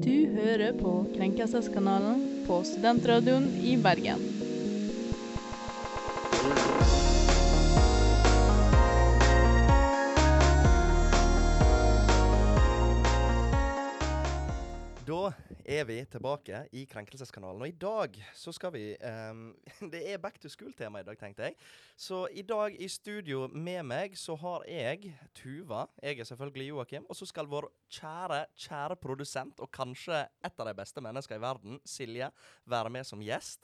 Du hører på Krenkelseskanalen på Studentradioen i Bergen. Er vi tilbake i Krenkelseskanalen, og i dag så skal vi um, Det er back to school-tema i dag, tenkte jeg. Så i dag i studio med meg så har jeg Tuva, jeg er selvfølgelig Joakim, og så skal vår kjære, kjære produsent, og kanskje et av de beste mennesker i verden, Silje, være med som gjest.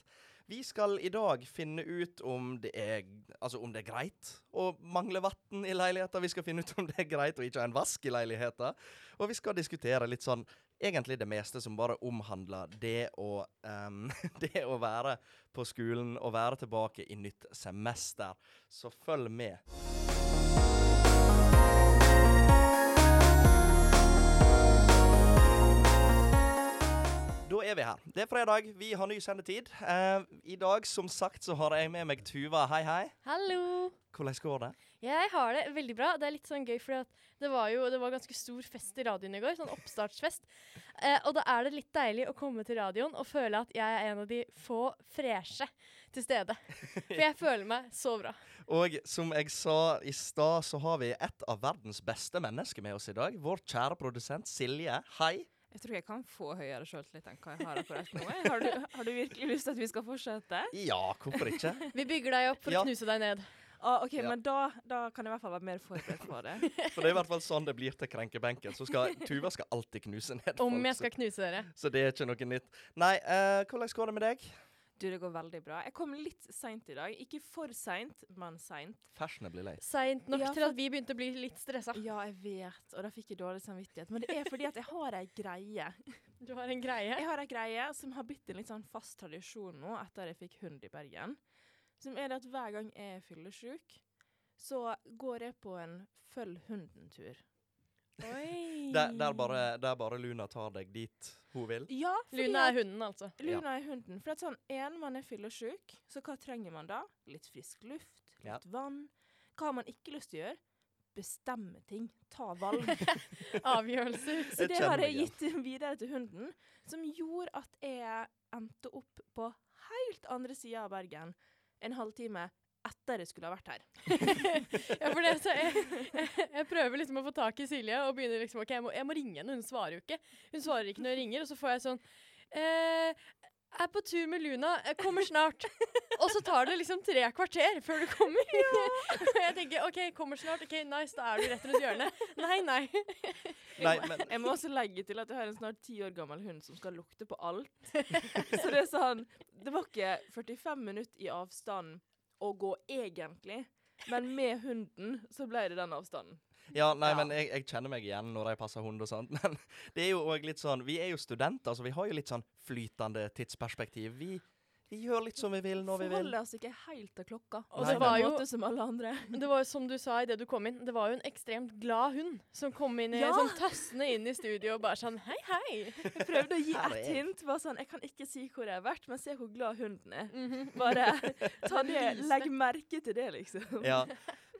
Vi skal i dag finne ut om det er, altså om det er greit å mangle vann i leiligheten. Vi skal finne ut om det er greit å ikke ha en vask i leiligheten. Og vi skal diskutere litt sånn egentlig det meste som bare omhandler det å um, Det å være på skolen og være tilbake i nytt semester. Så følg med. Er vi her. Det er fredag, vi har ny sendetid. Uh, I dag, som sagt, så har jeg med meg Tuva. Hei, hei. Hallo! Hvordan går det? Jeg har det veldig bra. Det er litt sånn gøy, for det var jo det var ganske stor fest i radioen i går. Sånn oppstartsfest. Eh, og da er det litt deilig å komme til radioen og føle at jeg er en av de få freshe til stede. For jeg føler meg så bra. Og som jeg sa i stad, så har vi et av verdens beste mennesker med oss i dag. Vår kjære produsent Silje. Hei. Jeg tror jeg kan få høyere sjøltillit enn hva jeg har akkurat nå. Har du, har du virkelig lyst til at vi skal fortsette? Ja, hvorfor ikke? Vi bygger deg opp for Ja. å knuse deg ned. Ah, OK, Ja. men da, da kan jeg i hvert fall være mer forberedt på det. For det er i hvert fall sånn det blir til krenkebenken. Så skal Tuva skal alltid knuse ned Om folk, jeg skal knuse dere. Så, så det er ikke noe nytt. Nei, uh, hvordan går det med deg? Du, det går veldig bra. Jeg kom litt seint i dag. Ikke for seint, men seint. blir lei. Seint nok Ja, til at vi begynte å bli litt stressa. Ja, jeg vet, og da fikk jeg dårlig samvittighet. Men det er fordi at jeg har ei greie. Du har en greie. Jeg har ei greie som har blitt en litt sånn fast tradisjon nå etter jeg fikk hund i Bergen. Som er det at hver gang jeg er fyllesyk, så går jeg på en følg hunden-tur. Oi. Der, der, bare, der bare Luna tar deg dit hun vil. Ja, fordi Luna er hunden, altså. Luna er hunden. For at sånn, en, man er fyllesyk, så hva trenger man da? Litt frisk luft, litt Ja. vann. Hva har man ikke lyst til å gjøre? Bestemme ting. Ta valg. Avgjørelser. så det har jeg gitt videre til hunden, som gjorde at jeg endte opp på helt andre sida av Bergen en halvtime etter jeg skulle ha vært her. ja, for det, så jeg, jeg, jeg prøver liksom å få tak i Silje og begynner liksom OK, jeg må, jeg må ringe henne. Hun svarer jo ikke. Hun svarer ikke når jeg ringer, og så får jeg sånn eh, er på tur med Luna. Jeg kommer snart. og så tar det liksom tre kvarter før du kommer. og jeg tenker OK, kommer snart. OK, nice, da er du rett rundt hjørnet. Nei, nei. Nei, men Jeg må også legge til at jeg har en snart ti år gammel hund som skal lukte på alt. Så det er sånn Det var ikke 45 minutter i avstand å gå egentlig, men med hunden så ble det den avstanden. Ja, nei, Ja. men jeg, jeg kjenner meg igjen når jeg passer hund og sånt. Men det er jo òg litt sånn Vi er jo studenter, så vi har jo litt sånn flytende tidsperspektiv. Vi, vi gjør litt som vi vil når vi vil. Forholder oss ikke helt til klokka. Og det var jo som alle andre. Men det var jo som du sa idet du kom inn, det var jo en ekstremt glad hund som kom inn i, Ja. sånn tassende inn i studio og bare sånn Hei, hei. Jeg prøvde å gi jeg. hint. Bare sånn, jeg kan ikke si hvor jeg har vært, men se hvor glad hunden er. Mhm. Bare ta det, legg merke til det, liksom. Ja.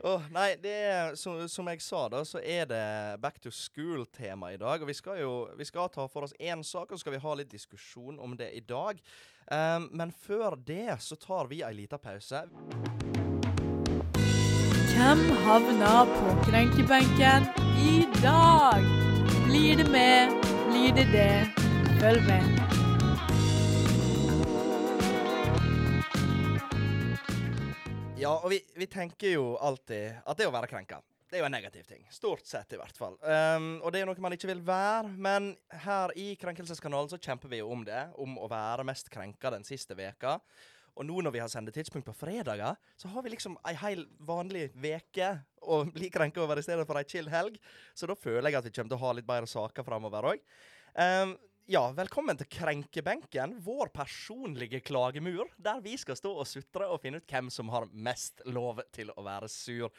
Åh, nei, det er, som, som jeg sa, da, så er det back to school-tema i dag. Og vi skal jo vi skal ta for oss én sak, og så skal vi ha litt diskusjon om det i dag. Um, men før det så tar vi ei lita pause. Hvem havna på krenkebenken i dag? Blir det med? Blir det det? Følg med. Ja, og vi, vi tenker jo alltid at det å være krenka det er jo en negativ ting. Stort sett, i hvert fall. Um, og det er noe man ikke vil være. Men her i Krenkelseskanalen så kjemper vi jo om det. Om å være mest krenka den siste veka. Og nå når vi har sendetidspunkt på fredager, så har vi liksom ei heil vanlig veke å bli krenka over i stedet for ei chill helg. Så da føler jeg at vi kommer til å ha litt bedre saker framover òg. Um, ja, velkommen til Krenkebenken, vår personlige klagemur, der vi skal stå og sutre og finne ut hvem som har mest lov til å være sur.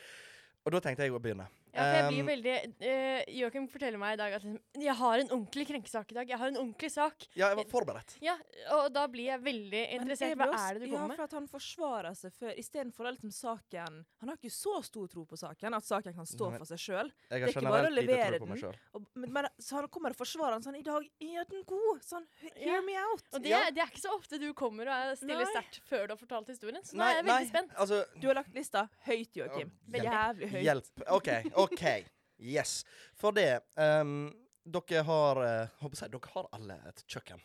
Og da tenkte jeg å begynne. Ja, for jeg blir Um, veldig uh, Joakim forteller meg i dag at liksom, jeg har en ordentlig krenkesak i dag. Jeg har en ordentlig sak. Ja, jeg var forberedt. Ja, og da blir jeg veldig interessert. jeg Hva er det du Ja, kommer med? for at han forsvarer seg før Istedenfor å liksom saken Han har ikke så stor tro på saken, at saken kan stå Nei. for seg sjøl. Jeg Det har er ikke bare å generelt lite levere tro på meg den. sjøl. Men, men så han kommer og forsvarer han sånn I dag er den god! Sånn, hear Ja. me out! Og det, Ja. det er ikke så ofte du kommer og er- stiller Nei. sterkt før du har fortalt historien. Så nå er jeg veldig spent. Altså, Du har lagt lista høyt, Joakim. Ja, Jævlig høyt. hjelp. OK, OK. Yes. For det um, Dere har uh, Håper jeg, dere har alle et kjøkken.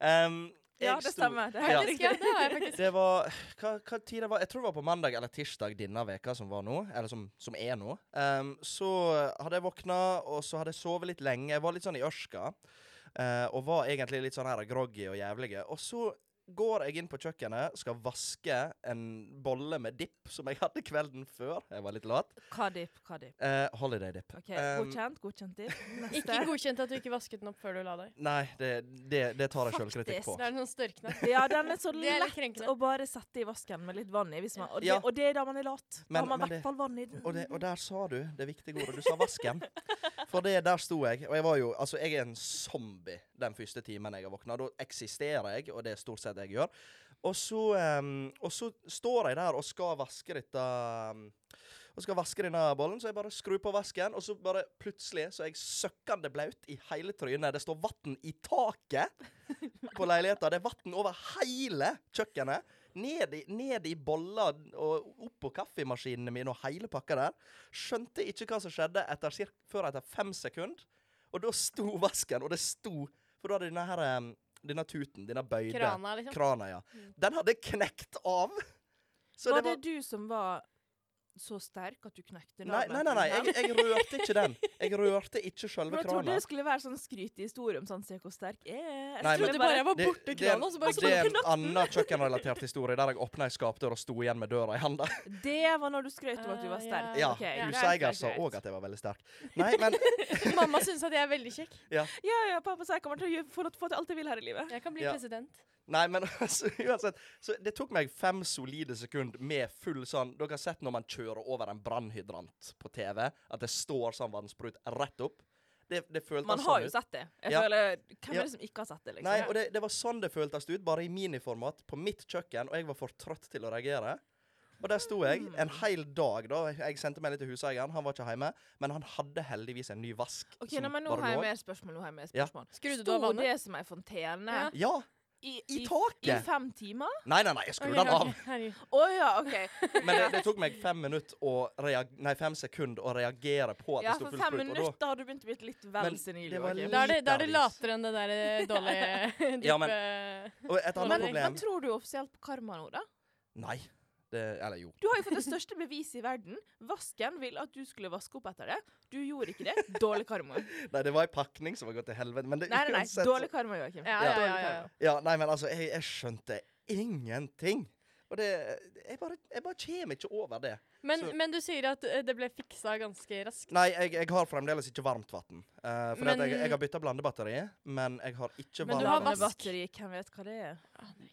um, Ja, det stemmer. Det Ja. ja, det har jeg faktisk. Det var hva, hva tid det var? Jeg tror det var på mandag eller tirsdag denne veka som var nå. Eller som, som er nå. Um, så hadde jeg våkna, og så hadde jeg sovet litt lenge. Jeg var litt sånn i ørska. Uh, og var egentlig litt sånn her groggy og jævlige. Og så går jeg inn på kjøkkenet, skal vaske en bolle med dipp som jeg hadde kvelden før. Jeg var litt lat. Hva dipp? Hva dipp? Eh, holiday dip. OK, Um, godkjent. Godkjent dipp. Ikke godkjent at du ikke vasket den opp før du la deg. Nei, det, det, det tar jeg sjølkritikk på. Det er noen størknapp. Ja, den er så er lett krenkende. å bare sette i vasken med litt vann i. Hvis man, og, det, Ja. og det er da man er lat. Da har man i hvert fall vann i den. Og, det, og der sa du det viktige ordet. Du sa vasken. For det, der sto jeg. Og jeg var jo Altså, jeg er en zombie den første timen jeg har våkna. Da eksisterer jeg, og det er stort sett det jeg gjør. Og så, um, og så står jeg der og skal vaske dette um, og skal vaske denne bollen, så jeg bare skrur på vasken, og så bare plutselig så er jeg søkkende blaut i hele trynet. Det står vann i taket på leiligheta. Det er vann over hele kjøkkenet. Ned i, ned i boller og opp på kaffemaskinene mine og hele pakka der. Skjønte ikke hva som skjedde etter, cirka, før etter fem sekunder. Og da sto vasken, og det sto For da hadde denne her Denne tuten, denne bøyde Krana, liksom. krana, ja. Den hadde knekt av. Så var det var det du som var så sterk at du knekte Nei, nei, nei, nei jeg, jeg rørte ikke den. Jeg rørte ikke sjølve Jeg trodde det skulle være sånn skrytehistorie om sånn Se hvor sterk jeg er. Jeg Nei, Jeg trodde bare jeg var borte det, krana, så bare det er en annen kjøkkenrelatert historie der jeg åpna ei skapdør og sto igjen med døra i handa. Det var når du skrøt om at du var Ah, sterk. Ja, Okay. greit, huseier sa òg at jeg var veldig sterk. Nei, men Mamma syns at jeg er veldig kjekk. Ja, ja, pappa sa jeg kommer til å få til alt jeg vil her i livet. Jeg kan bli Ja. president. Nei, men altså, uansett. Så det tok meg fem solide sekunder med full sånn Dere har sett når man kjører over en brannhydrant på TV, at det står sånn vannsprut rett opp? Det, det Man sånn har jo ut. sett det. Ja. føler, Hvem Ja. er det som ikke har sett det? liksom? Nei, og det, det var sånn det føltes ut, bare i miniformat, på mitt kjøkken, og jeg var for trøtt til å reagere. Og der sto jeg en hel dag, da. Jeg sendte melding til huseieren, han var ikke hjemme. Men han hadde heldigvis en ny vask. Ok, som nei, men Nå har jeg mer spørsmål. Nå har jeg mer Ja. spørsmål. Av Sto det som ei fontene Ja. Ja! I, I tåke? i fem timer? Nei, nei, nei, jeg skrudde okay, den av. Okay. Oh, ja, OK. Men det, det tok meg fem minutter å reag nei, fem sekunder å reagere på at Ja, det sto fullt full Ja, for fem da minutter har du begynt å bli litt vel Men senil. det var Joakim. Da er det, er latere enn det der eh, dårlige Ja, men- Og et annet Men, problem men tror du offisielt på karma nå, da? Nei. Det, eller jo. Du har jo fått det største beviset i verden. Vasken vil at du skulle vaske opp etter det. Du gjorde ikke det. Dårlig karma. Nei, det var ei pakning som var gått til helvete. Men det Nei, nei, nei. uansett Dårlig karma, Joakim. Ja, Ja. ja, ja, ja. nei, men altså, jeg, jeg skjønte ingenting. Og det Jeg bare, jeg bare kommer ikke over det. Men, Så- men du sier at eh, det ble fiksa ganske raskt. Nei, jeg, jeg har fremdeles ikke varmt vann. Uh, for Men- jeg, jeg har bytta blandebatteri, men jeg har ikke Men du har vask. Hvem vet hva det er?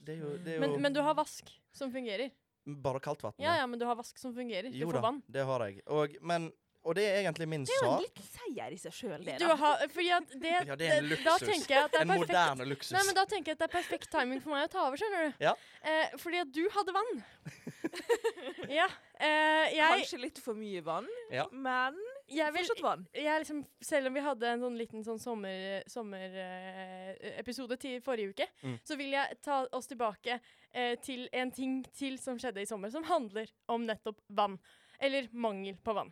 Det er jo, det er jo Men, men du har vask som fungerer. Bare kaldt vann. Ja, ja, men du har vask som fungerer. Du Jo får da, vann. det har jeg. Og, men, og det er egentlig min Det er jo en sak. liten seier i seg sjøl, det. Du da. har, fordi at det, Ja, det er en Da luksus. tenker jeg at det er En perfekt. moderne luksus. Nei, men Da tenker jeg at det er perfekt timing for meg å ta over, skjønner du. Ja. Eh, fordi at du hadde vann. ja. Eh, jeg, Kanskje litt for mye vann, Ja. men jeg vil fortsatt vann. jeg liksom, selv om vi hadde en sånn liten sånn sommerepisode sommer, eh, til forrige uke, Mm. så vil jeg ta oss tilbake eh, til en ting til som skjedde i sommer, som handler om nettopp vann. Eller mangel på vann.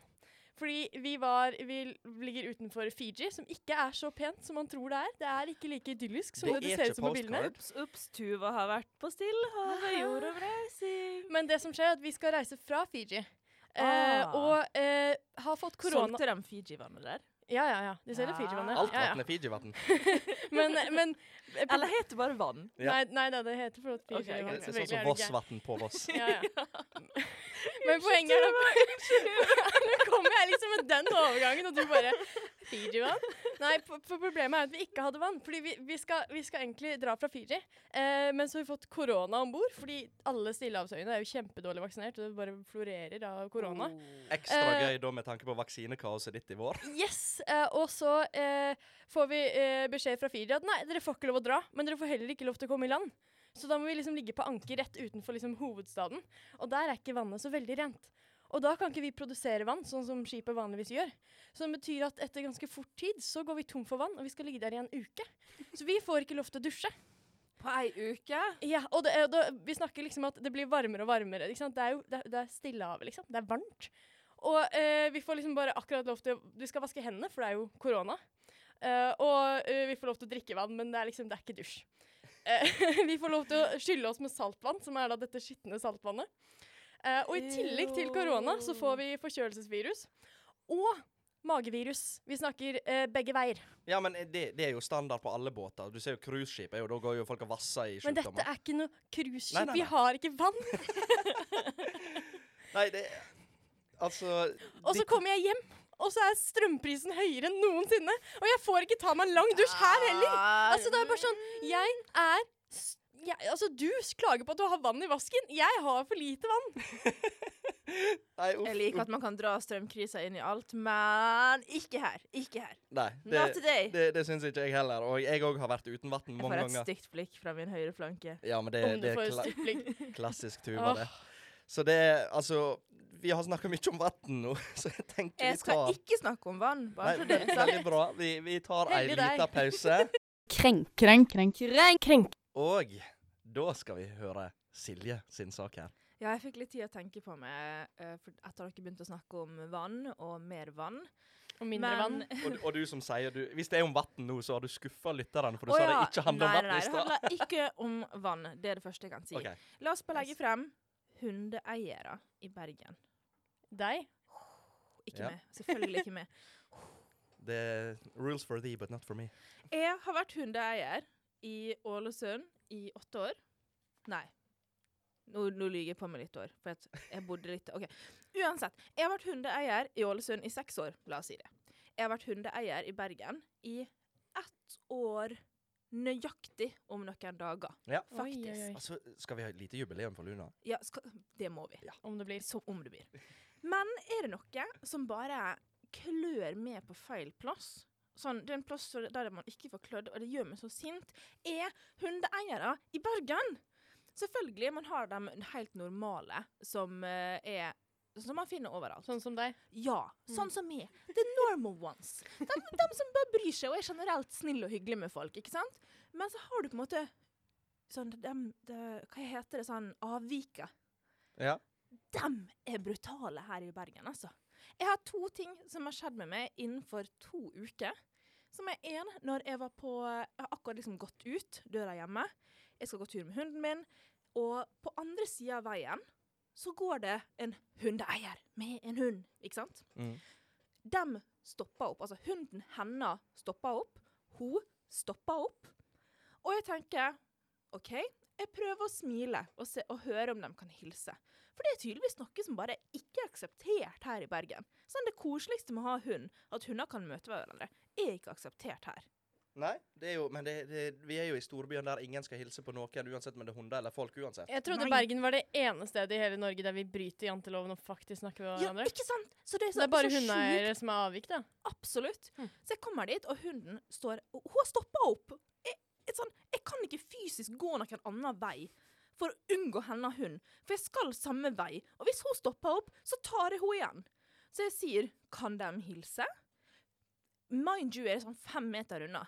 Fordi vi var Vi ligger utenfor Fiji, som ikke er så pent som man tror det er. Det er ikke like idyllisk som Det det, er ser ut som på bildene. Ups, ups, Tuva har vært på Stillehavet, jordomreising. Men det som skjer, er at vi skal reise fra Fiji. Eh, Ah. og eh, har fått korona Solgte de Fiji-vannet der? Ja, ja, ja. De selger Ja. Fiji-vannet. Alt Ja, ja. vann er Fiji-vann. Men, men Eller heter det bare vann? Ja. Nei, nei da, det heter flott at Okay, greit. Det er sånn som Vossvatn på Voss. Ja, ja. Men poenget er at Nå kommer jeg liksom med den overgangen, og du bare Fiji-vann? Nei, for, problemet er at vi ikke hadde vann. Fordi vi, vi, skal, vi skal egentlig dra fra Fiji, eh, men så har vi fått korona om bord. Fordi alle stillehavsøyene er jo kjempedårlig vaksinert, og det bare florerer av korona. Ekstra Eh, gøy da med tanke på vaksinekaoset ditt i vår. Yes! Eh, og så eh, får vi eh, beskjed fra Fiji at nei, dere får ikke lov å dra, men dere får heller ikke lov til å komme i land. Så da må vi liksom ligge på anker rett utenfor liksom, hovedstaden. Og der er ikke vannet så veldig rent. Og da kan ikke vi produsere vann, sånn som skipet vanligvis gjør. Så det betyr at etter ganske fort tid så går vi tom for vann, og vi skal ligge der i en uke. Så vi får ikke lov til å dusje. På ei uke? Ja, og det, da, vi snakker liksom at det blir varmere og varmere. Det er jo det, det er Stillehavet, liksom. Det er varmt. Og eh, vi får liksom bare akkurat lov til å Vi skal vaske hendene, for det er jo korona. Eh, og eh, vi får lov til å drikke vann, men det er liksom Det er ikke dusj. Eh, vi får lov til å skylle oss med saltvann, som er da dette skitne saltvannet. Og i tillegg til korona så får vi forkjølelsesvirus. Og magevirus. Vi snakker eh, begge veier. Ja, men det, det er jo standard på alle båter. Du ser jo cruiseskip, da går jo folk og vasser i Men dette er ikke noe cruiseskip. Vi har ikke vann. Nei, det Altså Og så kommer jeg hjem, og så er strømprisen høyere enn noensinne. Og jeg får ikke ta meg en lang dusj her heller. Altså, det er bare sånn Jeg er jeg, Altså, du klager på at du har vann i vasken. Jeg har for lite vann. Nei, uff, Jeg liker at man kan dra strømkrisa inn i alt, men ikke her. Ikke her. Nei, Not today. det, det syns ikke jeg heller. Og jeg òg har vært uten vann Jeg får et stygt blikk fra min høyre flanke. Ja, men det, det er kla klassisk tuba, det. Så det er altså Vi har snakka mye om vann nå, så jeg tenker Jeg vi skal ikke snakke om vann, bare Nei, så det er sagt. Veldig bra. Vi, vi tar ei liten lita pause. Krenk, krenk, krenk. Krenk, krenk. Og da skal vi høre Silje sin sak her. Ja, jeg fikk litt tid å tenke på meg for etter dere begynte å snakke om vann og mer vann. Og mindre vann. Og, du- og du som sier du, Hvis det er om vann nå, så har du skuffa lytterne, for du oh, sa ja, det ikke handler om nei, stad. nei, det handler ikke om vann. Det er det første jeg kan si. Okay. La oss bare legge frem hundeeiere i Bergen. De? Ikke Ja. meg. Selvfølgelig ikke meg. Det er rules for thee, but not for me. Jeg har vært hundeeier i Ålesund i åtte år. Nei. Nå, nå lyver jeg på meg litt år, for at jeg bodde litt OK. Uansett. Jeg har vært hundeeier i Ålesund i seks år, la oss si det. Jeg har vært hundeeier i Bergen i ett år nøyaktig om noen dager. Ja. Faktisk. oi, oi. Altså, skal vi ha et lite jubileum for Luna? Ja, skal, det må vi. Ja. Om det blir. Så om det blir. Men er det noe som bare klør med på feil plass? Sånn, det er en plass der man ikke får klødd, og det gjør meg så sint, er hundeeiere i Bergen. Selvfølgelig, man har de helt normale som eh, er som man finner overalt. Sånn som deg. Ja, sånn som meg. The normal ones. De, de som bare bryr seg og er generelt snille og hyggelige med folk, ikke sant? Men så har du på en måte sånn dem, de, Hva heter det sånn avvika? Ja. Dem er brutale her i Bergen, altså. Jeg har to ting som har skjedd med meg innenfor to uker. Som er én, når jeg var på Jeg har akkurat liksom gått ut døra hjemme. Jeg skal gå tur med hunden min, og på andre sida av veien så går det en hundeeier med en hund, ikke sant? Mm. De stopper opp. Altså, hunden hennes stopper opp. Hun stopper opp. Og jeg tenker OK, jeg prøver å smile og, se, og høre om de kan hilse. For det er tydeligvis noe som bare ikke er akseptert her i Bergen. Sånn Det koseligste med å ha hund, at hunder kan møte hverandre, er ikke akseptert her. Nei, det er jo, men det, det, vi er jo i storbyen der ingen skal hilse på noen, uansett om det er hunder eller folk uansett. Jeg trodde Nei. Bergen var det ene stedet i hele Norge der vi bryter janteloven og faktisk snakker med Ja, ikke sant? Så det er, så, det er bare så hundeeiere som er avvik, da. Absolutt. Hm. Så jeg kommer dit, og hunden står og Hun har stoppa opp. Jeg, jeg, sånn, jeg kan ikke fysisk gå noen annen vei for å unngå henne hund, for jeg skal samme vei. Og hvis hun stopper opp, så tar jeg henne igjen. Så jeg sier 'kan de hilse'? Mind you er sånn fem meter unna.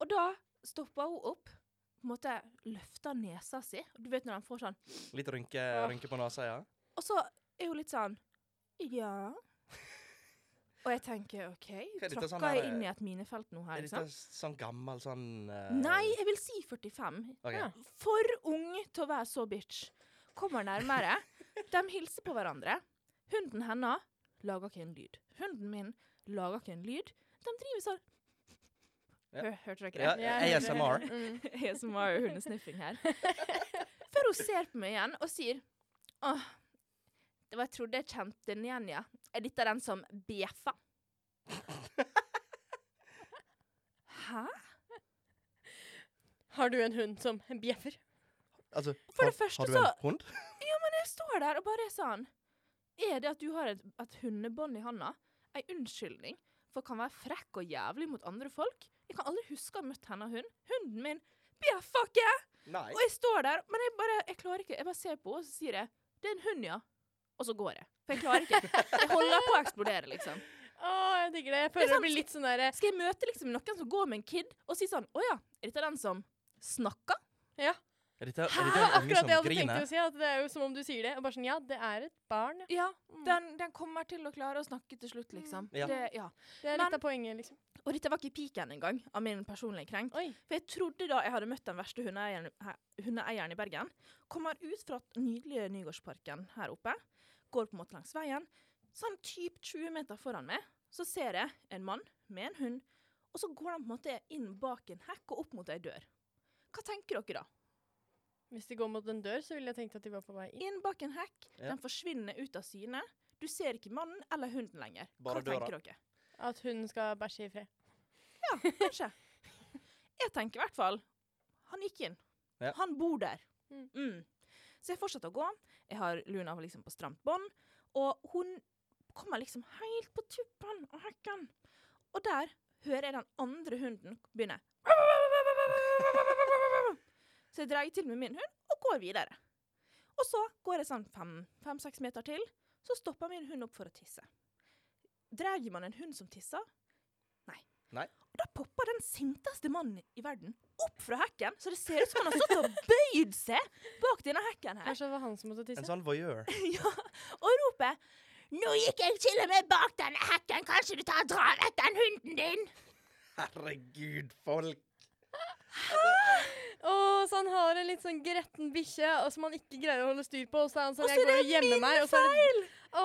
Og da stoppa hun opp, på en måte løfta nesa si. Du vet når den får sånn Litt rynke, ja. rynke på nesa, ja. Og så er hun litt sånn Ja. Og jeg tenker OK, tråkker sånn jeg inn i et minefelt nå her, Er dette sånn gammel sånn uh... Nei, jeg vil si 45. Okay. Ja. For ung til å være så bitch. Kommer nærmere. De hilser på hverandre. Hunden hennes lager ikke en lyd. Hunden min lager ikke en lyd. De driver sånn. Hør, Hørte dere det? Ja, ja, ASMR. Mm. ASMR hundesniffing her. Før hun ser på meg igjen og sier Åh, Det var jeg trodde jeg kjente den igjen, ja. Er dette den som bjeffa? Hæ? Har du en hund som bjeffer? Altså, For har, det første har du en så- hund? Jeg står der og bare er sånn Er det at du har et, et hundebånd i handa, ei unnskyldning for å kan være frekk og jævlig mot andre folk? Jeg kan aldri huske å ha møtt henne hund. Hunden min bjeffer ikke! Nei. Og jeg står der, men jeg bare jeg klarer ikke. Jeg bare ser på henne, og så sier jeg 'Det er en hund, ja'. Og så går jeg. For jeg klarer ikke. Jeg holder på å eksplodere, liksom. Å, jeg digger det. Jeg Det sånn, føler det blir litt sånn derre Skal jeg møte liksom noen som går med en kid, og si sånn 'Å ja, er dette den som snakker?' Ja. Er dette, er dette en unge akkurat som det jeg hadde tenkt griner? å si. At det er jo som om du sier det. Og bare sånn Ja, det er et barn. Ja. Ja, Mm. den, den kommer til å klare å snakke til slutt, liksom. Ja. Det, ja. Det er Men- av poenget, liksom. Og dette var ikke piken engang, av min personlige krenk. Oi. For jeg trodde da jeg hadde møtt den verste hundeeieren, hundeeieren i Bergen. Kommer ut fra den nydelige Nygårdsparken her oppe. Går på en måte langs veien. Sånn typ 20 meter foran meg, så ser jeg en mann med en hund. Og så går han på en måte inn bak en hekk og opp mot ei dør. Hva tenker dere da? Hvis de går mot en dør, så ville jeg tenkt at de var på vei inn. Inn bak en hekk, Ja. den forsvinner ut av syne. Du ser ikke mannen eller hunden lenger. Bare Hva døra. tenker dere? At hun skal bæsje i fred. Ja, kanskje. Jeg tenker i hvert fall Han gikk inn. Ja. Han bor der. Mm. Mm. Så jeg fortsetter å gå. Jeg har Luna liksom på stramt bånd. Og hun kommer liksom helt på tuppen av hekken. Og der hører jeg den andre hunden begynne. Så jeg dreier til med min hund og går videre. Og så går jeg sånn fem-seks meter til. Så stopper min hund opp for å tisse. Drar man en hund som tisser? Nei. Nei. Og da popper den sinteste mannen i verden opp fra hekken, så det ser ut som han har stått og bøyd seg bak denne hekken her. Kanskje det var han som måtte tisse? En sånn voyeur. ja, og roper Nå gikk jeg til og med bak denne hekken, kanskje du tar og drar vekk den hunden din? Herregud, folk. Å, så han har en litt sånn gretten bikkje som han ikke greier å holde styr på, og så er han sånn Og så Jeg er går det og gjemmer min meg, og så er det Å,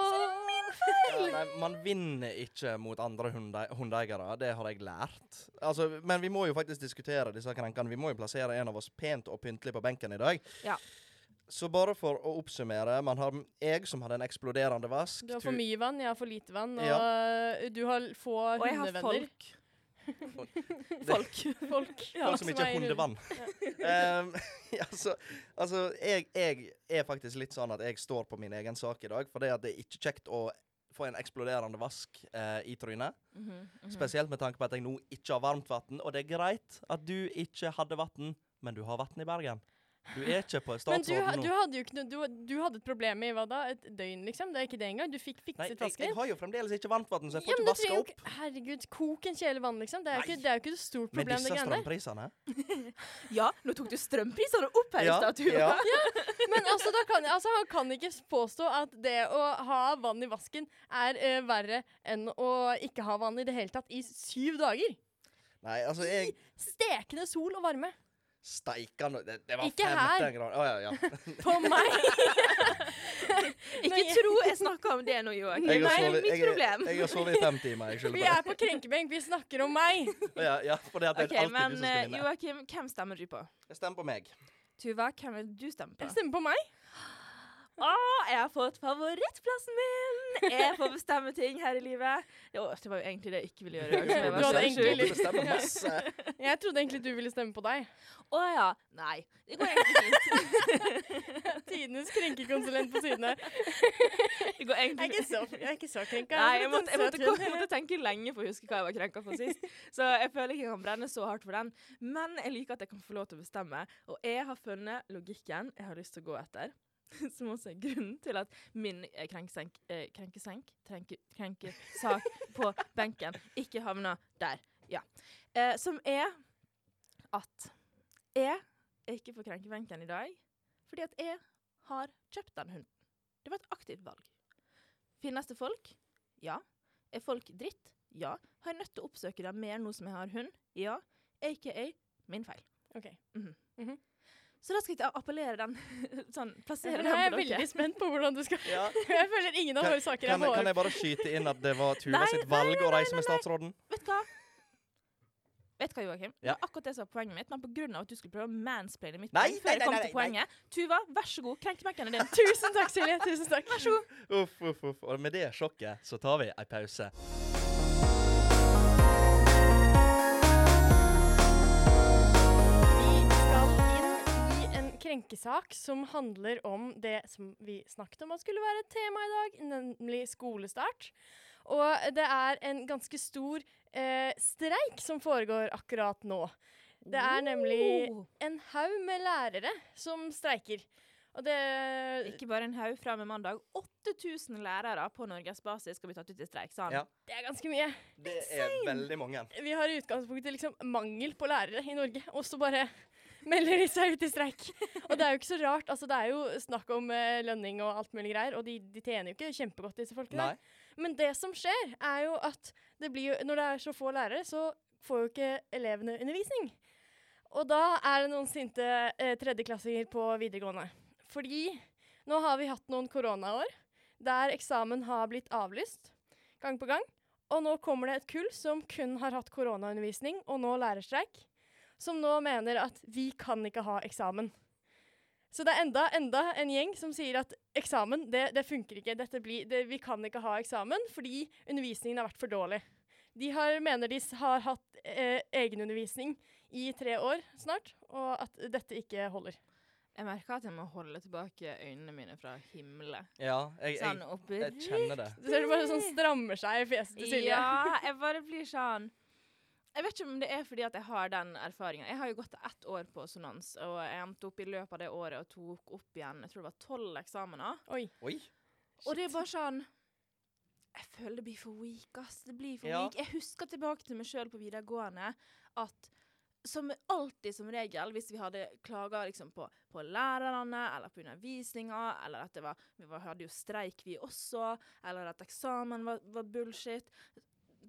Ja, nei, man vinner ikke mot andre hunde hundeeiere, det har jeg lært. Altså, men vi må jo faktisk diskutere disse krenkene. Vi må jo plassere en av oss pent og pyntelig på benken i dag. Ja. Så bare for å oppsummere. Man har jeg som hadde en eksploderende vask. Du har for mye vann, jeg har for lite vann, og Ja. du har få Og jeg har hundevenner. folk. Folk. Ja, Folk som ikke er hundevann. um, ja, så, altså, jeg, jeg er faktisk litt sånn at jeg står på min egen sak i dag. For det, at det er ikke kjekt å få en eksploderende vask eh, i trynet. Mhm, mhm. Spesielt med tanke på at jeg nå ikke har varmt vann. Og det er greit at du ikke hadde vann, men du har vann i Bergen. Du er ikke på Men du, du hadde jo ikke du, du hadde et problem i hva da? Et døgn, liksom? Det er ikke det engang? Du fikk Nei, fikset jeg, vasken jeg har jo fremdeles ikke varmtvann, så jeg får ja, ikke vaska opp. Herregud, kok en kjele vann, liksom. Det er jo ikke, Nei. ikke et stort problem, det disse greiene der. strømprisene. Ja, nå tok du strømprisene opp her i Ja, stad, Tuva. ja. Men altså, da kan, altså, han kan ikke påstå at det å ha vann i vasken er eh, verre enn å ikke ha vann i det hele tatt i syv dager. Nei, altså, jeg Stekende sol og varme. Steika noe, det, det var Ikke 15 her. grader. Å ja, ja. På meg! Ikke tro jeg snakker om det nå, Joakim. Det er mitt jeg, problem. jeg har sovet i fem timer. Jeg Vi er på krenkebenk, vi snakker om meg. Ja, ja, for det er alltid men du som eh, skal vinne. Joakim, hvem stemmer du på? Jeg stemmer på meg. Tuva, hvem vil du stemme på? Jeg stemmer på meg. Å, jeg har fått favorittplassen min! Jeg får bestemme ting her i livet. Jo, det var jo egentlig det jeg ikke ville gjøre. jeg Du hadde egentlig bestemme masse. Jeg trodde egentlig du ville stemme på deg. Å ja. Nei, det går egentlig fint. Tidenes krenkekonsulent på siden her. Det går Jeg er ikke så, jeg er ikke så krenka. Nei, jeg måtte, jeg, måtte, jeg måtte tenke lenge for å huske hva jeg var krenka for sist. Så jeg føler ikke jeg kan brenne så hardt for den. Men jeg liker at jeg kan få lov til å bestemme. Og jeg har funnet logikken jeg har lyst til å gå etter. Som også er grunnen til at min eh, krenkesenk, eh, krenkesenk trenke, krenkesak på benken ikke havna der. Ja. Eh, som er at jeg er ikke på krenkebenken i dag fordi at jeg har kjøpt den hunden. Det var et aktivt valg. Finnes det folk? Ja. Er folk dritt? Ja. Har jeg nødt til å oppsøke dem mer nå som jeg har hund? Ja. AKA min feil. Ok. Mm Mhm. Så da skal jeg appellere den sånn, plassere er jeg den på dere. veldig spent på hvordan du skal Ja. Jeg føler ingen av våre saker kan, er kan jeg bare skyte inn at det var Tuva Nei, sitt valg nei, å reise med statsråden? Vet du hva? Vet du hva, Joakim? Det var akkurat det som var poenget mitt, men av at du skulle prøve å mansplaine mitt Nei, før nei, jeg kom til nei. poenget. Tuva, vær så god, Krenkemerkene dine. din. Tusen takk, Silje. Tusen takk. Vær så god. Uff, uff, uff. Og med det sjokket så tar vi ei pause. Krenkesak som handler om det som vi snakket om at skulle være et tema i dag, nemlig skolestart. Og det er en ganske stor eh, streik som foregår akkurat nå. Det er nemlig en haug med lærere som streiker. Og det Ikke bare en haug fra og med mandag. 8000 lærere på norgesbasis skal bli tatt ut i streik, sa han. Ja. Det er ganske mye. Det er veldig mange. Vi har i utgangspunktet liksom mangel på lærere i Norge, og så bare melder de seg ut i streik. Og det er jo ikke så rart. altså Det er jo snakk om uh, lønning og alt mulig greier, og de, de tjener jo ikke kjempegodt, disse folkene. Nei. Men det som skjer, er jo at det blir jo, når det er så få lærere, så får jo ikke elevene undervisning. Og da er det noen sinte uh, tredjeklassinger på videregående. Fordi nå har vi hatt noen koronaår der eksamen har blitt avlyst gang på gang. Og nå kommer det et kull som kun har hatt koronaundervisning, og nå lærerstreik, som nå mener at vi kan ikke ha eksamen. Så det er enda, enda en gjeng som sier at eksamen, det, det funker ikke. Dette blir, det, vi kan ikke ha eksamen fordi undervisningen har vært for dårlig. De har, mener de har hatt eh, egenundervisning i tre år snart, og at dette ikke holder. Jeg merker at jeg må holde tilbake øynene mine fra himmelen. Ja, jeg, Sånn jeg kjenner det. Du ser det bare sånn strammer seg i fjeset til Silje. Ja, jeg bare blir sånn Jeg vet ikke om det er fordi at jeg har den erfaringen. Jeg har jo gått ett år på sonans, og jeg endte opp i løpet av det året og tok opp igjen jeg tror det var tolv eksamener. Oi. Oi. Og det er bare sånn Jeg føler det blir for weak, ass. Det blir for Ja. weak. Jeg husker tilbake til meg sjøl på videregående at som alltid som regel, hvis vi hadde klaga liksom på, på lærerne eller på undervisninga, eller at det var, vi var, hadde jo streik vi også, eller at eksamen var, var bullshit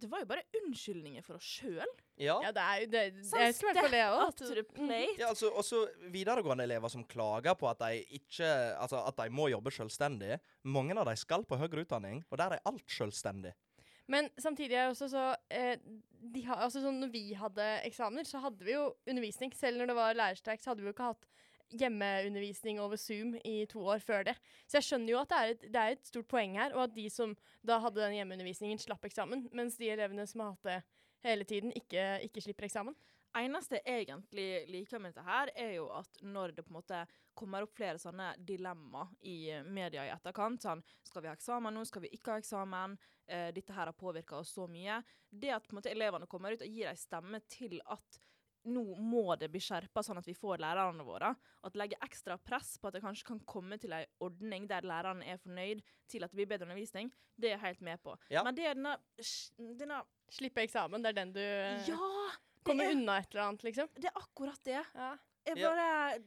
Det var jo bare unnskyldninger for oss sjøl. Ja. Ja, det er jo det. det er tror i det òg. Ja, altså, også videregående elever som klager på at de ikke Altså at de må jobbe selvstendig. Mange av de skal på høyere utdanning, og der er alt selvstendig. Men samtidig er også så eh, de har, altså sånn Når vi hadde eksamener, så hadde vi jo undervisning. Selv når det var lærerstreik, så hadde vi jo ikke hatt hjemmeundervisning over Zoom i to år før det. Så jeg skjønner jo at det er, et, det er et stort poeng her, og at de som da hadde den hjemmeundervisningen, slapp eksamen, mens de elevene som har hatt det hele tiden, ikke, ikke slipper eksamen. eneste jeg egentlig liker med dette her, er jo at når det på en måte kommer opp flere sånne dilemma i eh, media i etterkant, sånn skal vi ha eksamen nå, skal vi ikke ha eksamen, eh, dette her har påvirka oss så mye, det at på en måte elevene kommer ut og gir ei stemme til at nå må det bli skjerpa sånn at vi får lærerne våre. At legge ekstra press på at det kanskje kan komme til ei ordning der lærerne er fornøyd til at det blir bedre undervisning, det er jeg helt med på. Ja. Men det er denne, denne Slippe eksamen, det er den du eh, Ja! Kommer er, unna et eller annet, liksom. det er akkurat det. Ja. Jeg Ja. bare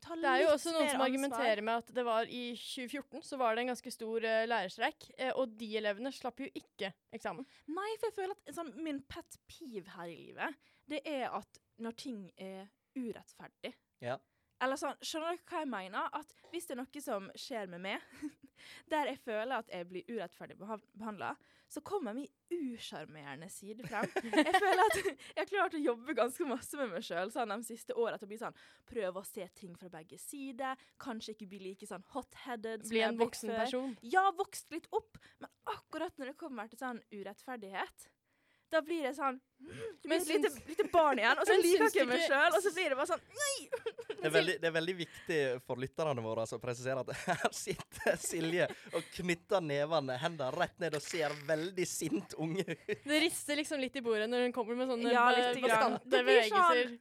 Ta Det er jo også noen som ansvar. argumenterer med at det var i 2014 så var det en ganske stor uh, lærerstreik, uh, og de elevene slapp jo ikke eksamen. Nei, for jeg føler at sånn, min pet piv her i livet, det er at når ting er urettferdig Ja. Eller sånn, Skjønner dere hva jeg mener? At hvis det er noe som skjer med meg, der jeg føler at jeg blir urettferdig behandla, så kommer min usjarmerende side frem. Jeg føler at jeg har klart å jobbe ganske masse med meg sjøl sånn, de siste åra. Til å bli sånn, prøve å se ting fra begge sider. Kanskje ikke bli like sånn hot-headed. Bli jeg en voksen før. person. Ja, vokst litt opp, men akkurat når det kommer til sånn urettferdighet, da blir det sånn mm, blir et lite, barn igjen, og så liker jeg ikke meg sjøl, og så blir det bare sånn Det er, veldig, det er veldig viktig for lytterne våre altså, å presisere at her sitter Silje og knytter nevene, hendene rett ned og ser veldig sint unge ut. Det rister liksom litt i bordet når hun kommer med sånne Ja, bastante Det blir sånn- bevegelser.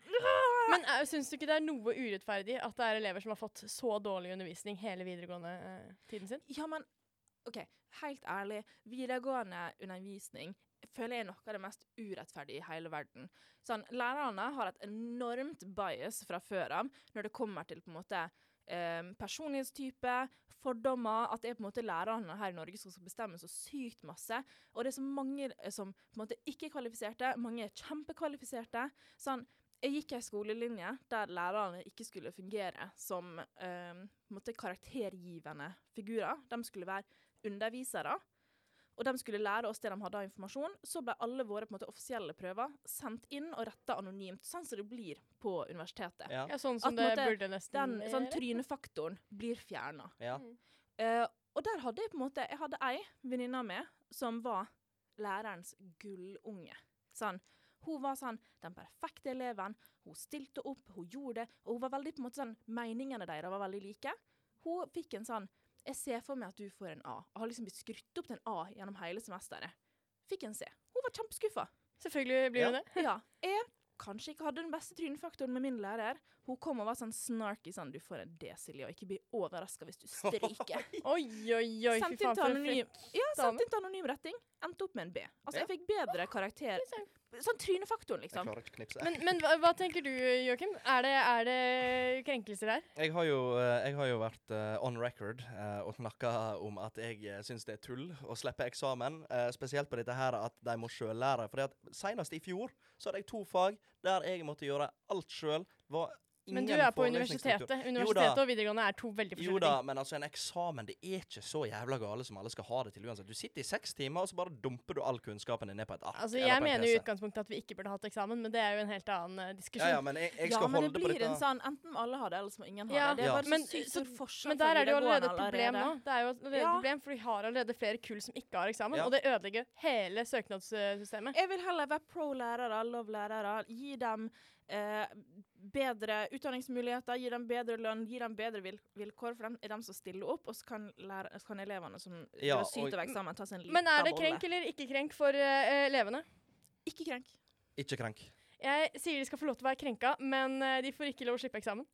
Men uh, syns du ikke det er noe urettferdig at det er elever som har fått så dårlig undervisning hele videregående eh, tiden sin? Ja, men OK, helt ærlig. Videregående undervisning føler jeg er noe av det mest urettferdige i hele verden. Sånn, Lærerne har et enormt bias fra før av når det kommer til på en måte eh, personlighetstype, fordommer, at det er på en måte lærerne her i Norge som skal bestemme så sykt masse. Og det er så mange eh, som på en måte ikke er kvalifiserte, mange er kjempekvalifiserte. Sånn, jeg gikk ei skolelinje der lærerne ikke skulle fungere som um, karaktergivende figurer. De skulle være undervisere. Og de skulle lære oss det de hadde av informasjon, så ble alle våre på måte, offisielle prøver sendt inn og retta anonymt, sånn som det blir på universitetet. Ja. Ja, sånn som At det måte, burde nesten Den sånn trynefaktoren blir fjerna. ja. Uh, og der hadde jeg på en måte Jeg hadde ei venninne av meg som var lærerens gullunge. Sånn. Hun var sånn den perfekte eleven. Hun stilte opp, hun gjorde det. Og hun var veldig på en måte sånn Meningene deres var veldig like. Hun fikk en sånn Jeg ser for meg at du får en A. Jeg har liksom blitt skrytt opp til en A gjennom hele semesteret. Fikk en C. Hun var kjempeskuffa. Selvfølgelig blir Ja. hun det. Ja. Jeg kanskje ikke hadde den beste trynefaktoren med min lærer. Hun kom og var sånn snarky sånn Du får en D, Silje, og ikke bli overraska hvis du stryker. Oi, oi, oi, fy faen for en ja, dame. sendt inn til anonym retting. Endte opp med en B. Altså, Ja. jeg fikk bedre karakter. Sånn trynefaktoren, Jeg liksom. klarer ikke knipse. Men, men hva, hva tenker du, Joakim? Er det, er det krenkelser her? Jeg har jo, eh, jeg har jo vært uh, on record uh, og snakka om at jeg syns det er tull å slippe eksamen. Uh, spesielt på dette her at de må sjøl lære. For senest i fjor så hadde jeg to fag der jeg måtte gjøre alt sjøl. Men du er på universitetet. Universitetet og videregående er to veldig forskjellige ting. Jo da, men altså en eksamen det er ikke så jævla gale som alle skal ha det til uansett. Du sitter i seks timer, og så bare dumper du all kunnskapen din ned på et ark. Altså, jeg mener i utgangspunktet at vi ikke burde hatt eksamen, men det er jo en helt annen uh, diskusjon. ja, men jeg, jeg Ja, skal men det holde på blir en sånn Enten alle har det, eller så må ingen ha Ja, det. Det er Ja. bare Men, så sykt stor forskjell Men der er det jo allerede et problem nå. Det er jo allerede et problem, for vi har allerede flere kull som ikke har eksamen, og det ødelegger hele søknadssystemet. Jeg vil heller være pro-lærere, love-lærere. Gi dem eh, bedre utdanningsmuligheter, gi dem bedre lønn, gi dem bedre vil vilkår. For dem er dem som stiller opp, og så kan, lære, så kan elevene som Ja, syter av eksamen, ta seg en liten Men er det bolle. krenk eller ikke krenk for uh, elevene? Ikke krenk. Ikke krenk. Jeg sier de skal få lov til å være krenka, men eh, de får ikke lov å slippe eksamen.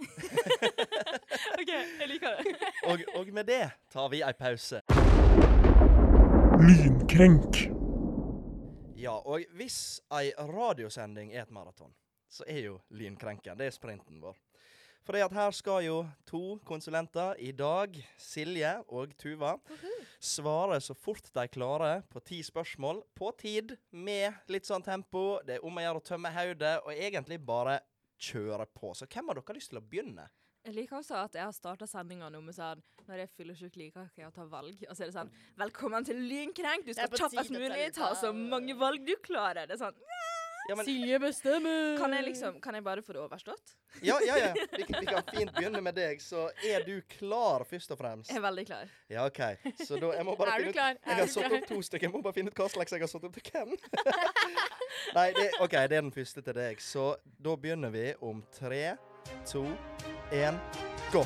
OK, jeg liker det. Og, og med det tar vi ei pause. Lynkrenk. Ja, og hvis ei radiosending er et maraton, så er jo lynkrenken det er sprinten vår. For det at her skal jo to konsulenter i dag, Silje og Tuva, svare så fort de klarer på ti spørsmål på tid, med litt sånn tempo. Det er om å gjøre å tømme hodet, og egentlig bare kjøre på. Så hvem av dere har lyst til å begynne? Jeg liker også at jeg har starta sendinga nå med sånn Når jeg er fyllesyk, liker jeg å ta valg. Og så er det sånn Velkommen til Lynkrenk! Du skal kjappest mulig. ta Ta så mange valg du klarer. Det er sånn Ja, men, Silje bestemmer! Kan jeg liksom Kan jeg bare få det overstått? ja, ja, ja. Vi, kan- vi kan fint begynne med deg. Så er du klar, først og fremst? Jeg er veldig klar. Ja, OK. Så da jeg må bare Er du klar? ut? Jeg Er har satt opp to stykker. Jeg må bare finne ut hva slags jeg har satt opp til hvem. Nei, det, OK, det er den første til deg. Så da begynner vi om tre, to, én, gå.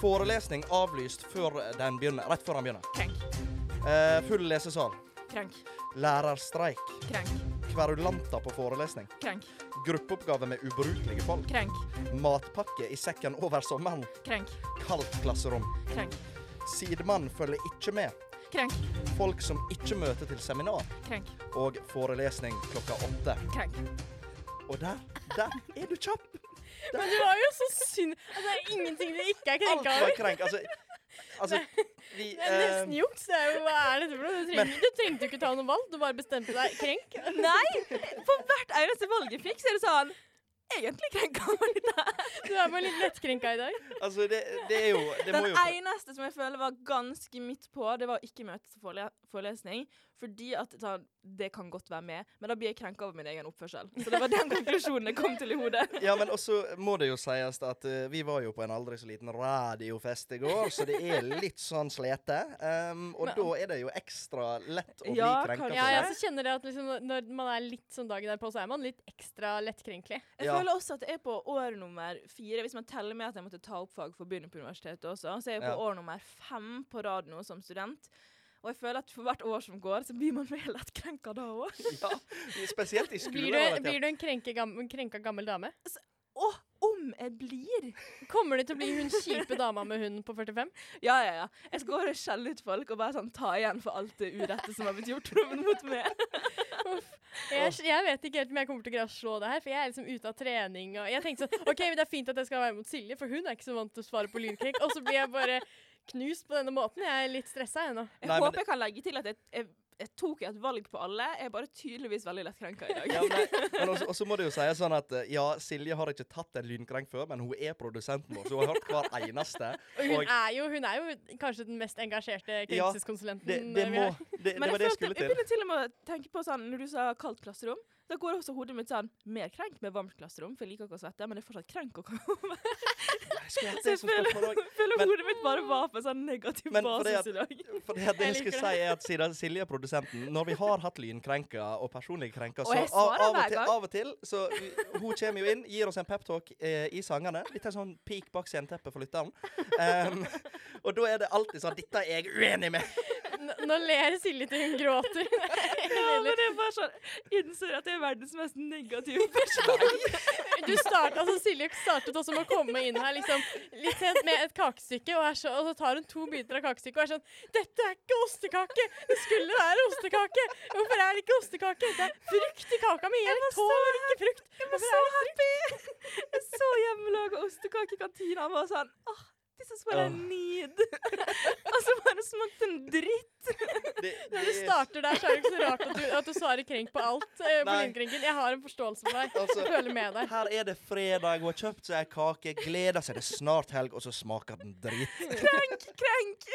Forelesning avlyst før den begynner, rett før den begynner. Krenk. Eh, full lesesal. Krenk. Lærerstreik. Krenk. Kverulanter på forelesning. Krenk. Gruppeoppgave med ubrukelige folk. Krenk. Matpakke i sekken over sommeren. Krenk. Kaldt klasserom. Krenk. Sidemann følger ikke med. Krenk. Folk som ikke møter til seminar. Krenk. Og forelesning klokka åtte. Krenk. Og der, der er du kjapp! Men du var jo så synd Altså, det er ingenting du ikke er Alt krenka var over. krenk. Altså, altså vi Det er nesten eh, juks. Det er jo, hva er dette for noe? Du, trengte, du trengte ikke ta noe valg, du bare bestemte deg krenk. Nei! For hvert eneste valg jeg fikk, så er det sånn Egentlig krenka man litt der. Du er bare litt lettkrenka i dag. Altså, det, det er jo Det Den jo eneste som jeg føler var ganske midt på, det var å ikke møte til forelesning. Fordi at sånn, det kan godt være med, men da blir jeg krenka over min egen oppførsel. Så det var den konklusjonen jeg kom til i hodet. Ja, men også må det jo sies at uh, vi var jo på en aldri så liten radiofest i går, så det er litt sånn slete. Um, og Men- da er det jo ekstra lett å Ja, bli krenka kanskje. Ja, så jeg også kjenner det at liksom, når man er litt sånn dagen derpå, så er man litt ekstra lettkrenkelig. Jeg Ja. føler også at jeg er på år nummer fire, hvis man teller med at jeg måtte ta opp fag for å begynne på universitetet også, så er jeg på Ja. år nummer fem på rad nå som student. Og jeg føler at for hvert år som går, så blir man mer lettkrenka da òg. Ja, spesielt i Blir skolen. du, blir du en krenke gam, krenka gammel dame? Å, om jeg blir! Kommer du til å bli hun kjipe dama med hunden på 45? Ja, ja, ja. Jeg skal gå og skjelle ut folk og bare sånn ta igjen for alt det urette som har blitt gjort mot meg. Jeg, jeg vet ikke helt om jeg kommer til å greie å slå det her, for jeg er liksom ute av trening. Og jeg tenkte sånn OK, men det er fint at jeg skal være mot Silje, for hun er ikke så vant til å svare på lynkrekk. Og så blir jeg bare knust på denne måten. Jeg er litt stressa ennå. Jeg Nei, håper jeg kan legge til at jeg, jeg, jeg tok et valg på alle. Jeg er bare tydeligvis veldig lettkrenka i dag. Ja, men men også, også må det jo sies sånn at eh, ja, Silje har ikke tatt en lynkrenk før, men hun er produsenten vår, så hun har hørt hver eneste. Og hun, Og- er jo, hun er jo kanskje den mest engasjerte krenkelseskonsulenten Det, det, må, har. det, det Men var jeg, det jeg jeg til. begynner til og med å tenke på sånn, når du sa kaldt klasserom, da går også hodet mitt sånn mer krenk med varmt klasserom, for jeg liker ikke å svette, men det er fortsatt krenk å komme. Jeg Så jeg føler, føler hodet mitt bare var på en sånn negativ basis i dag. For det, det jeg skulle si er at Siden Silje er produsenten Når vi har hatt lynkrenker og personlige krenker, så av, av, og til, av og til så Hun kommer jo inn, gir oss en peptalk eh, i sangene. Litt en sånn peak bak sceneteppet for lytteren. Um, og da er det alltid sånn Dette er jeg uenig med! Nå ler Silje til hun gråter. Ja, men det er bare sånn Innser at jeg er verdens mest negative person. Du startet, altså Silje startet også med å komme inn her liksom, litt sent med et kakestykke, og, så, og så tar hun to biter av kakestykket og er sånn 'Dette er ikke ostekake! Det skulle være ostekake! Hvorfor er det ikke ostekake? Det er frukt i kaka mi! Jeg tåler ikke frukt! Jeg var så happy! Jeg så hjemmelaga ostekake i kantina og var sånn Åh, this is what I need. og så bare smakte den dritt. Det, Når du er- starter der, så er det ikke så rart at du, at du svarer krenk på alt. eh, på Jeg har en forståelse for deg. Altså, føler med deg. Her er det fredag, hun har kjøpt seg ei kake, gleder seg, det er snart helg, og så smaker den dritt. Krenk, krenk!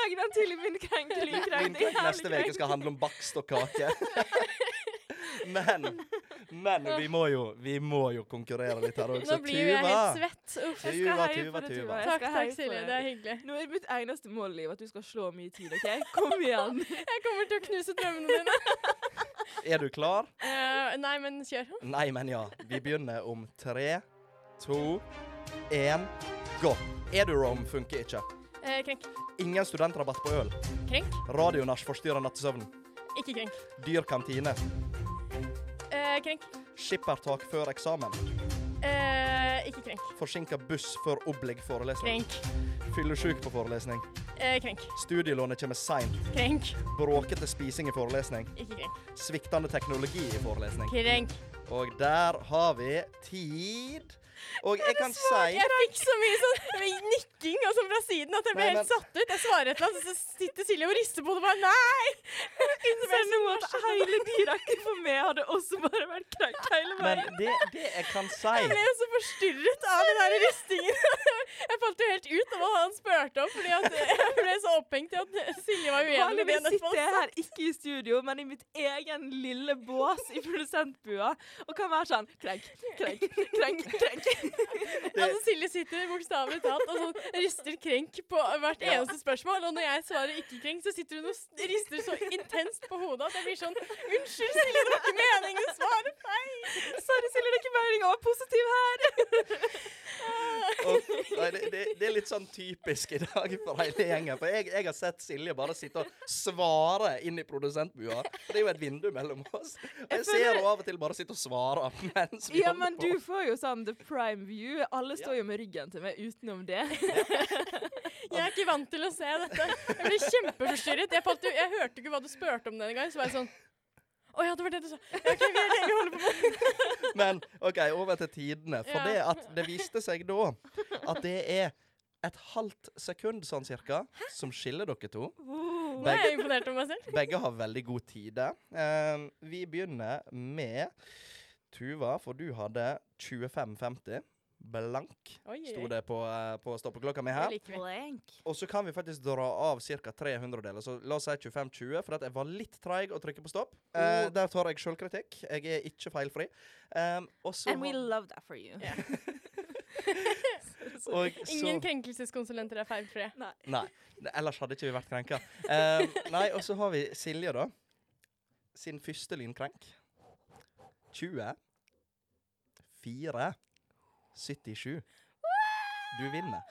Lager den til i min krenk, lynkrenk. krenk. er Lynkrenk neste uke skal handle om bakst og kake. Men, men vi må jo, vi må jo konkurrere litt her Nå blir jeg helt svett. Uff. Jeg skal heie på deg, tuva. Tuva. Takk, takk, Silje. det. Det er hyggelig. Nå er mitt eneste mål i livet at du skal slå mye tid, OK? Kom igjen. Jeg kommer til å knuse drømmene dine. Er du klar? Uh, nei, men kjør. Nei, men ja. Vi begynner om tre, to, én, gå. Edurom funker ikke. Eh, krenk. Ingen studentrabatt på øl. Krenk. Radionach forstyrrer nattesøvnen. Ikke krenk. Dyr kantine. Eh, krenk. Skippertak før eksamen. Eh, ikke krenk. Forsinka buss før oblig forelesning. Krenk. Fyllesyk på forelesning. Eh, krenk. Studielånet kommer seint. Krenk. Bråkete spising i forelesning. Ikke krenk. Sviktende teknologi i forelesning. Krenk. Og der har vi tid. Og jeg kan si Jeg fikk så mye sånn nikking og sånn fra siden at jeg ble Nei, helt men- satt ut. Jeg svarer et eller annet, så sitter Silje og rister på det og bare nei! Innser nå at hele direkten for meg hadde også bare vært krank hele Men det, det jeg kan si Jeg ble så forstyrret av den der ristingen. Jeg falt jo helt ut av hva han spurte om, fordi at jeg ble så opphengt i at Silje var uenig med det Vanligvis sitter jeg her ikke i studio, men i mitt egen lille bås i produsentbua og kan være sånn krenk, krenk, krenk, krenk. Altså, Silje sitter bokstavelig talt og sånn rister krenk på hvert Ja. eneste spørsmål. Og når jeg svarer ikke krenk, så sitter hun og rister så intenst på hodet at jeg blir sånn Unnskyld, Silje, det var ikke meningen å svare feil. Sorry, Silje, det er ikke meningen å være positiv her. og, nei, det, det, det er litt sånn typisk i dag for hele gjengen. For jeg, jeg har sett Silje bare sitte og svare inn i produsentbua. For det er jo et vindu mellom oss. Og jeg ser henne av og til bare sitte og svare mens vi Ja, holder men du får jo sånn the prime view. Alle står jo med ryggen til meg utenom det. Jeg er ikke vant til å se dette. Jeg ble kjempeforstyrret. Jeg, falt, jeg hørte ikke hva du spurte om denne gang, Så var jeg sånn Å ja, det var det du sa. OK, vi, vi holder på med Men OK, over til tidene. For Ja. det at det viste seg da at det er et halvt sekund sånn cirka som skiller dere to. Uh, er jeg imponert over meg selv. Begge har veldig god tid. Uh, vi begynner med Tuva, for du hadde 25,50. Blank, sto det på, uh, på stoppeklokka mi her. Blank. Og så kan vi faktisk dra av ca. 300-deler. Så la oss si 25-20, for at jeg var litt treig å trykke på stopp. Eh, Oh. der tar jeg sjølkritikk. Jeg er ikke feilfri. Um, og så And we love that for you. Yeah. og så- Ingen krenkelseskonsulenter er feilfrie. Nei. nei. Ellers hadde ikke vi vært krenka. Um, nei, og så har vi Silje, da. Sin første lynkrenk. 20. 4. 77. Du vinner.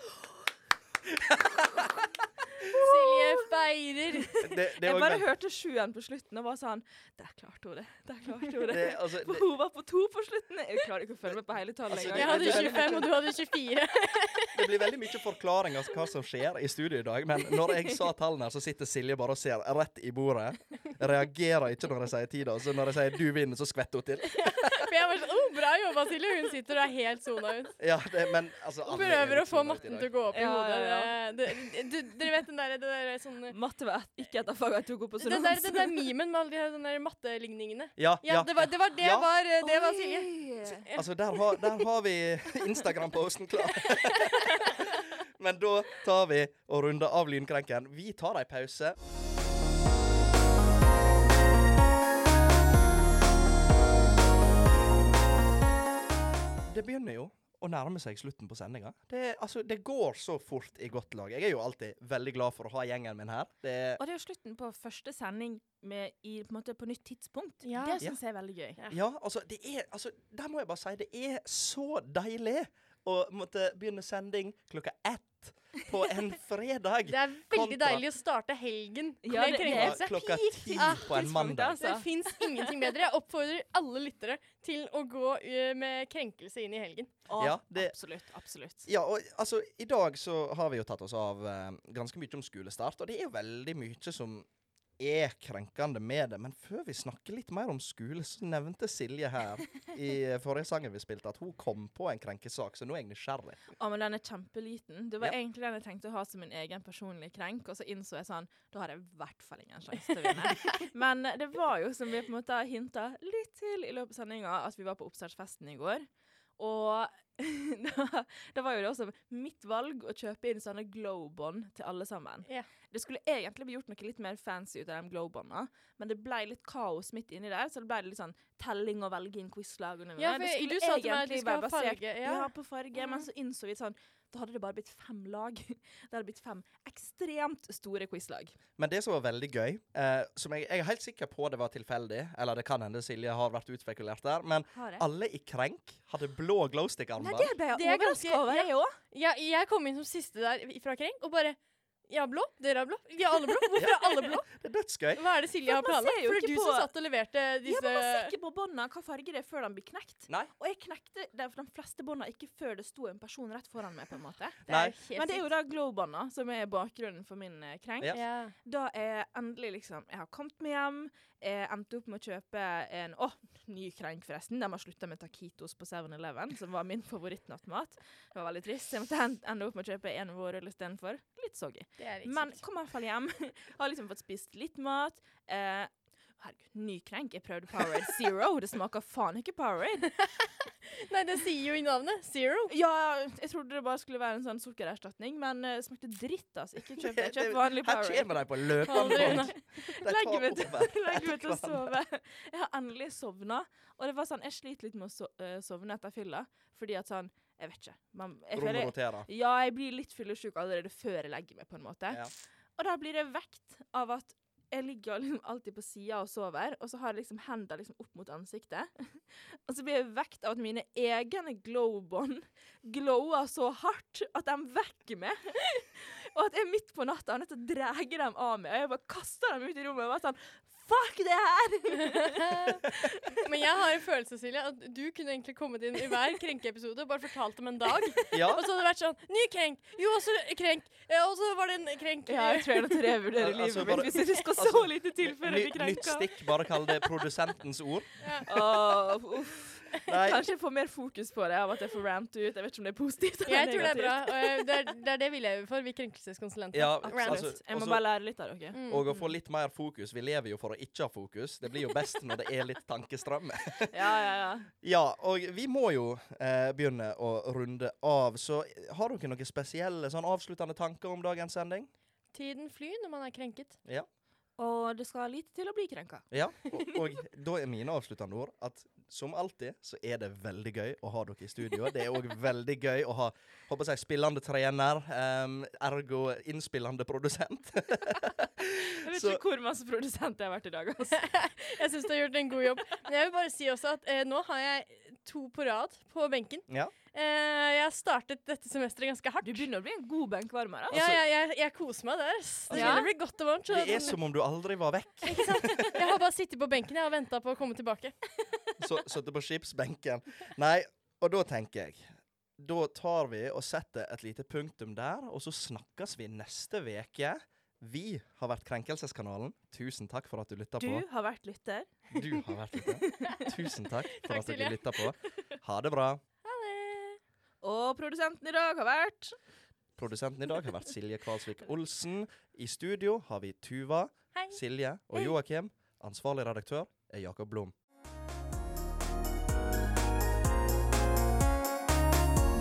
Silje feirer. Det, det er Jeg bare hørte sjuen på slutten og var sånn Der klarte hun det. Der klarte hun det. det, altså, For det, hun var på to på slutten. Jeg klarer ikke å følge med på hele tallet Altså. Jeg hadde det er veldig 25, og du hadde 24. det blir veldig mye forklaring av hva som skjer i studio i dag. Men når jeg sa tallene, her, så sitter Silje bare og ser rett i bordet. Reagerer ikke når jeg sier tida. Så når jeg sier 'du vinner', så skvetter hun til. Jeg var sånn, oh, Bra jobba, Silje. Hun sitter og er helt sona ut. Ja, det, men altså Hun er prøver å få matten til å gå opp i hodet. ja, Det, det, du, dere vet den der, det der sånn Matte var ikke et av fagene jeg tok opp på den der, den der memen med alle de sånne der matteligningene. Ja, Ja, det var det, var, det, Ja. var, eh, det var Silje. Altså, der har, der har vi Instagram-posten klar. Men da tar vi og runder av Lynkrenken. Vi tar ei pause. Det begynner jo å nærme seg slutten på sendinga. Det, altså, det går så fort i godt lag. Jeg er jo alltid veldig glad for å ha gjengen min her. Det, Og det er jo slutten på første sending med, i, på, en måte, på nytt tidspunkt. Ja. Det syns jeg er veldig gøy. Ja. Ja, altså, det er altså, Der må jeg bare si det er så deilig å måtte begynne sending klokka ett på en fredag. Det er veldig Kontra- deilig å starte helgen Ja, med det- det er klokka ti Ah, på en mandag. altså. Det fins ingenting bedre. Jeg oppfordrer alle lyttere til å gå eh, med krenkelse inn i helgen. Oh, Ja, det- Absolutt. Absolutt. Ja, og altså, I dag så har vi jo tatt oss av uh, ganske mye om skolestart, og det er jo veldig mye som er krenkende med det. Men før vi snakker litt mer om skole, så nevnte Silje her i forrige sangen vi spilte, at hun kom på en krenkesak, så nå er jeg nysgjerrig. Ja, men den er kjempeliten. Det var Ja. egentlig den jeg tenkte å ha som min egen personlige krenk, og så innså jeg sånn Da har jeg i hvert fall ingen sjanse til å vinne. men det var jo, som vi på en måte har hinta litt til i løpet av sendinga, at vi var på oppstartsfesten i går. Og da, da var jo det også mitt valg å kjøpe inn sånne glow-bånd til alle sammen. Ja. Det skulle egentlig bli gjort noe litt mer fancy ut av de glow-bånda, men det ble litt kaos midt inni der, så det ble litt sånn telling og velge inn quizlag. og noe. Ja, det skulle egentlig være basert- farge, Ja. ja. på farge, men Mhm. så innså vi sånn da hadde det bare blitt fem lag. Det hadde blitt fem ekstremt store quizlag. Men det som var veldig gøy, eh, som jeg, jeg er helt sikker på det var tilfeldig, eller det kan hende Silje har vært utspekulert der, men alle i Krenk hadde blå glowstick-armer. det ble jeg er overraska over, jeg òg. Ja, jeg kom inn som siste der fra Krenk og bare Ja, blå. Dere er blå. Vi er alle blå. Hvorfor er alle blå? Det er dødsgøy. Hva er det Silje har planlagt? For det er du du som satt og leverte disse Ja, men man ser ikke på bånda hva farge det er før de blir knekt. Nei. Og jeg knekte de, de fleste bånda ikke før det sto en person rett foran meg. på en måte. Det Nei. er helt Men det er jo da glow-bånda som er bakgrunnen for min eh, krenk. Ja. ja. Da er endelig liksom Jeg har kommet meg hjem. Jeg endte opp med å kjøpe en Å, ny krenk, forresten. De har slutta med taquitos på 7-Eleven, som var min favorittnattmat. Det var veldig trist. Jeg måtte ende opp med å kjøpe en vårrull istedenfor. Litt soggy. Men sykt. kom i hvert fall hjem. har liksom fått spist litt mat. Eh, herregud, ny krenk. Jeg prøvde Powerade Zero. Det smaker faen ikke Powerade. Nei, det sier jo i navnet. Zero. Ja, jeg trodde det bare skulle være en sånn sukkererstatning, men det det smakte dritt, altså. Ikke kjøp det. Kjøp vanlig Her Powerade. kommer de på løpende bånd. Legger Legg meg til, over meg til å sove. Jeg har endelig sovna. Og det var sånn, jeg sliter litt med å eh, sovne etter fylla. Fordi at sånn Jeg vet ikke. Man, jeg føler, ja, jeg blir litt fyllesyk allerede før jeg legger meg, på en måte. Ja. Og da blir jeg vekt av at jeg ligger liksom alltid på sida og sover, og så har jeg liksom hendene liksom opp mot ansiktet. og så blir jeg vekt av at mine egne glow-bånd glower så hardt at de vekker meg. og at jeg midt på natta er nødt til å dra dem av meg. Og jeg bare kaster dem ut i rommet og bare sånn Fuck det her! Men jeg har en følelse, Silje, at du kunne egentlig kommet inn i hver krenkeepisode og bare fortalt om en dag. Ja. Og så hadde det vært sånn Ny krenk! Jo, også krenk! Og så var det en krenk. Ja, jeg tror jeg til revurdere Al- altså, livet mitt hvis jeg skal så altså, lite til før Ny, blir nytt stikk, bare kall det produsentens ord. Åh, uff. Nei, Kanskje jeg får mer fokus på det av at jeg får rant ut. Jeg vet ikke om det er positivt eller Jeg tror det er bra. og det, er, det er det vi lever for, vi krenkelseskonsulenter. Ja, altså, jeg må også- bare lære litt av dere. Mm. og å få litt mer fokus. Vi lever jo for å ikke ha fokus. Det blir jo best når det er litt tankestrøm. Ja, ja, ja. Ja, og vi må jo eh, begynne å runde av. Så har dere noen spesielle sånn avsluttende tanker om dagens sending? Tiden flyr når man er krenket. Og det skal lite til å bli krenka. Ja, og, og da er mine avsluttende ord at som alltid så er det veldig gøy å ha dere i studio. Det er òg veldig gøy å ha håper jeg, spillende trener, um, ergo innspillende produsent. Jeg vet Så- ikke hvor masse produsent jeg har vært i dag. Altså. Jeg syns du har gjort en god jobb. Men jeg vil bare si også at eh, nå har jeg to på rad på benken. Ja. Eh, jeg startet dette semesteret ganske hardt. Du begynner å bli en god benkvarmer. ja, Altså. jeg, jeg, jeg koser meg der. Det Ja. begynner å bli godt og varmt. Det er som om du aldri var vekk. Jeg har bare sittet på benken og venta på å komme tilbake. Så Sittet på skipsbenken. Nei, og da tenker jeg Da tar vi og setter et lite punktum der, og så snakkes vi neste veke Vi har vært Krenkelseskanalen. Tusen takk for at du lytta Du på. har vært lytter. Du har vært lytter. Tusen takk for Takk, at du lytta på. Ha det bra. Og produsenten i dag har vært Produsenten i dag har vært Silje Kvalsvik Olsen. I studio har vi Tuva, Hei. Silje og Joakim. Ansvarlig redaktør er Jakob Blom.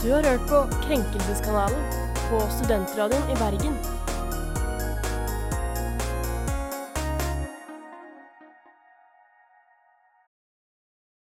Du har hørt på Krenkelseskanalen på Studentradioen i Bergen.